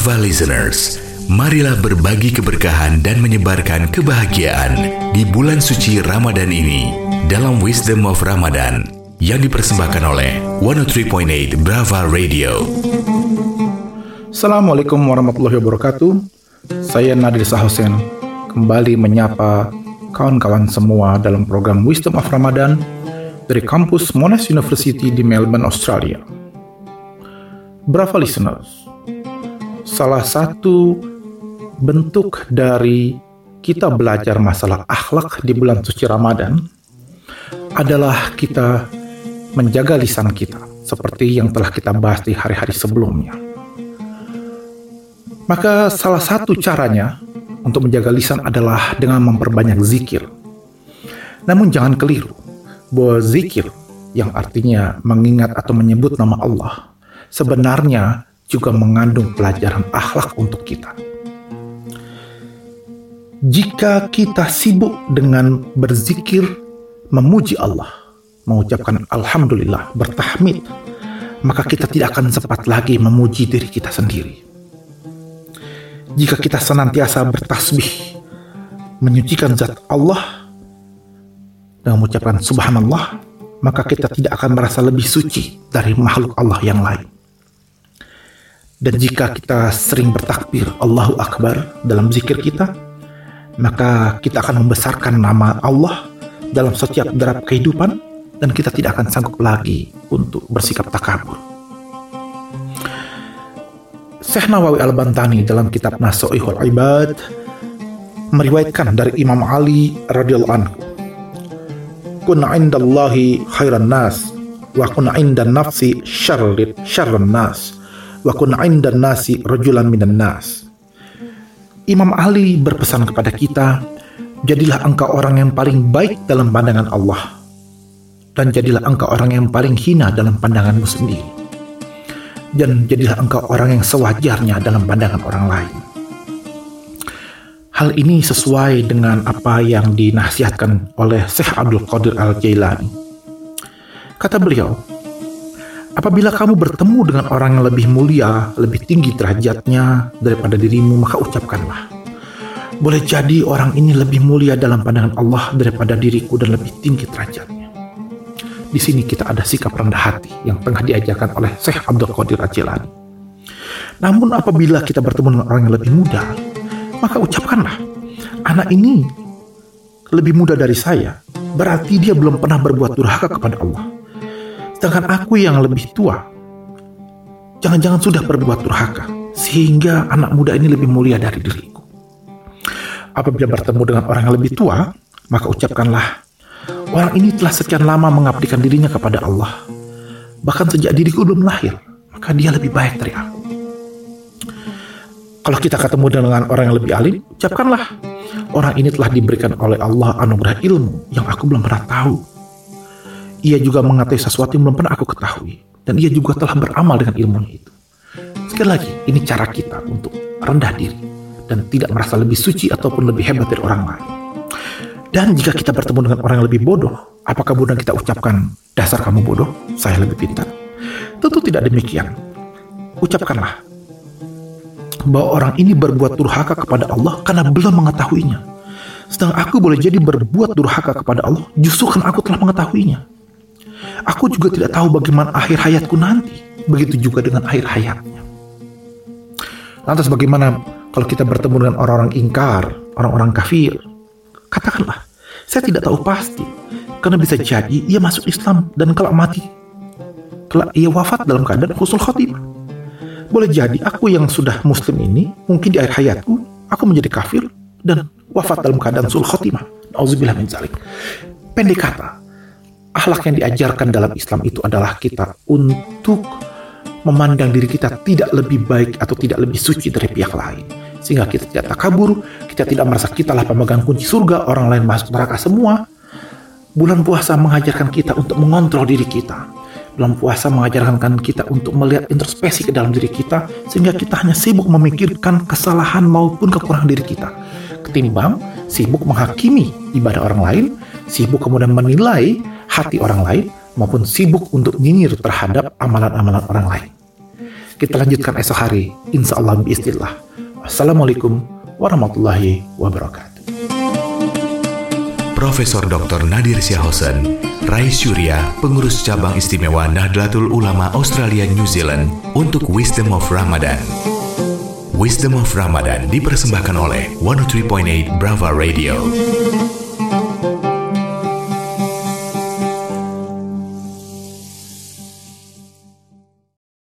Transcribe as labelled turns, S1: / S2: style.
S1: Brava listeners, marilah berbagi keberkahan dan menyebarkan kebahagiaan di bulan suci Ramadan ini dalam Wisdom of Ramadan yang dipersembahkan oleh 103.8 Brava Radio.
S2: Assalamualaikum warahmatullahi wabarakatuh. Saya Nadir Sahosen kembali menyapa kawan-kawan semua dalam program Wisdom of Ramadan dari kampus Monash University di Melbourne, Australia. Brava listeners, salah satu bentuk dari kita belajar masalah akhlak di bulan suci Ramadan adalah kita menjaga lisan kita seperti yang telah kita bahas di hari-hari sebelumnya. Maka salah satu caranya untuk menjaga lisan adalah dengan memperbanyak zikir. Namun jangan keliru bahwa zikir yang artinya mengingat atau menyebut nama Allah sebenarnya juga mengandung pelajaran akhlak untuk kita. Jika kita sibuk dengan berzikir, memuji Allah, mengucapkan Alhamdulillah, bertahmid, maka kita tidak akan sempat lagi memuji diri kita sendiri. Jika kita senantiasa bertasbih, menyucikan zat Allah, dan mengucapkan Subhanallah, maka kita tidak akan merasa lebih suci dari makhluk Allah yang lain. Dan jika kita sering bertakbir Allahu Akbar dalam zikir kita, maka kita akan membesarkan nama Allah dalam setiap derap kehidupan dan kita tidak akan sanggup lagi untuk bersikap takabur. Syekh Nawawi Al-Bantani dalam kitab Nasoihul Ibad meriwayatkan dari Imam Ali radhiyallahu anhu kun indallahi khairan nas wa kun indan nafsi syarrit syarran nas wa kun indan nasi rajulan minan nas. Imam Ali berpesan kepada kita, jadilah engkau orang yang paling baik dalam pandangan Allah dan jadilah engkau orang yang paling hina dalam pandanganmu sendiri. Dan jadilah engkau orang yang sewajarnya dalam pandangan orang lain. Hal ini sesuai dengan apa yang dinasihatkan oleh Syekh Abdul Qadir Al-Jailani. Kata beliau, Apabila kamu bertemu dengan orang yang lebih mulia, lebih tinggi derajatnya daripada dirimu, maka ucapkanlah. Boleh jadi orang ini lebih mulia dalam pandangan Allah daripada diriku dan lebih tinggi derajatnya. Di sini kita ada sikap rendah hati yang tengah diajarkan oleh Syekh Abdul Qadir Ajilani. Namun apabila kita bertemu dengan orang yang lebih muda, maka ucapkanlah, anak ini lebih muda dari saya, berarti dia belum pernah berbuat durhaka kepada Allah Sedangkan aku yang lebih tua, jangan-jangan sudah berbuat durhaka, sehingga anak muda ini lebih mulia dari diriku. Apabila bertemu dengan orang yang lebih tua, maka ucapkanlah, orang ini telah sekian lama mengabdikan dirinya kepada Allah. Bahkan sejak diriku belum lahir, maka dia lebih baik dari aku. Kalau kita ketemu dengan orang yang lebih alim, ucapkanlah, orang ini telah diberikan oleh Allah anugerah ilmu yang aku belum pernah tahu ia juga mengetahui sesuatu yang belum pernah aku ketahui. Dan ia juga telah beramal dengan ilmunya itu. Sekali lagi, ini cara kita untuk rendah diri. Dan tidak merasa lebih suci ataupun lebih hebat dari orang lain. Dan jika kita bertemu dengan orang yang lebih bodoh, apakah kemudian kita ucapkan, dasar kamu bodoh, saya lebih pintar? Tentu tidak demikian. Ucapkanlah, bahwa orang ini berbuat durhaka kepada Allah karena belum mengetahuinya. Sedang aku boleh jadi berbuat durhaka kepada Allah justru karena aku telah mengetahuinya. Aku juga tidak tahu bagaimana akhir hayatku nanti. Begitu juga dengan akhir hayatnya. Lantas bagaimana kalau kita bertemu dengan orang-orang ingkar, orang-orang kafir? Katakanlah, saya tidak tahu pasti. Karena bisa jadi ia masuk Islam dan kalau mati, kelak ia wafat dalam keadaan khusul khotimah. Boleh jadi aku yang sudah muslim ini, mungkin di akhir hayatku, aku menjadi kafir dan wafat dalam keadaan sul khotimah. Auzubillah min zalik. Pendek kata, Akhlak yang diajarkan dalam Islam itu adalah kita untuk memandang diri kita tidak lebih baik atau tidak lebih suci dari pihak lain. Sehingga kita tidak takabur, kita tidak merasa kita lah pemegang kunci surga, orang lain masuk neraka semua. Bulan puasa mengajarkan kita untuk mengontrol diri kita. Bulan puasa mengajarkan kita untuk melihat introspeksi ke dalam diri kita, sehingga kita hanya sibuk memikirkan kesalahan maupun kekurangan diri kita. Ketimbang sibuk menghakimi ibadah orang lain, sibuk kemudian menilai hati orang lain maupun sibuk untuk nyinyir terhadap amalan-amalan orang lain. Kita lanjutkan esok hari. Insya Allah biiznillah. Wassalamualaikum warahmatullahi wabarakatuh.
S1: Profesor Dr. Nadir Syahosen, Rais Surya, pengurus cabang istimewa Nahdlatul Ulama Australia New Zealand untuk Wisdom of Ramadan. Wisdom of Ramadan dipersembahkan oleh 103.8 Brava Radio.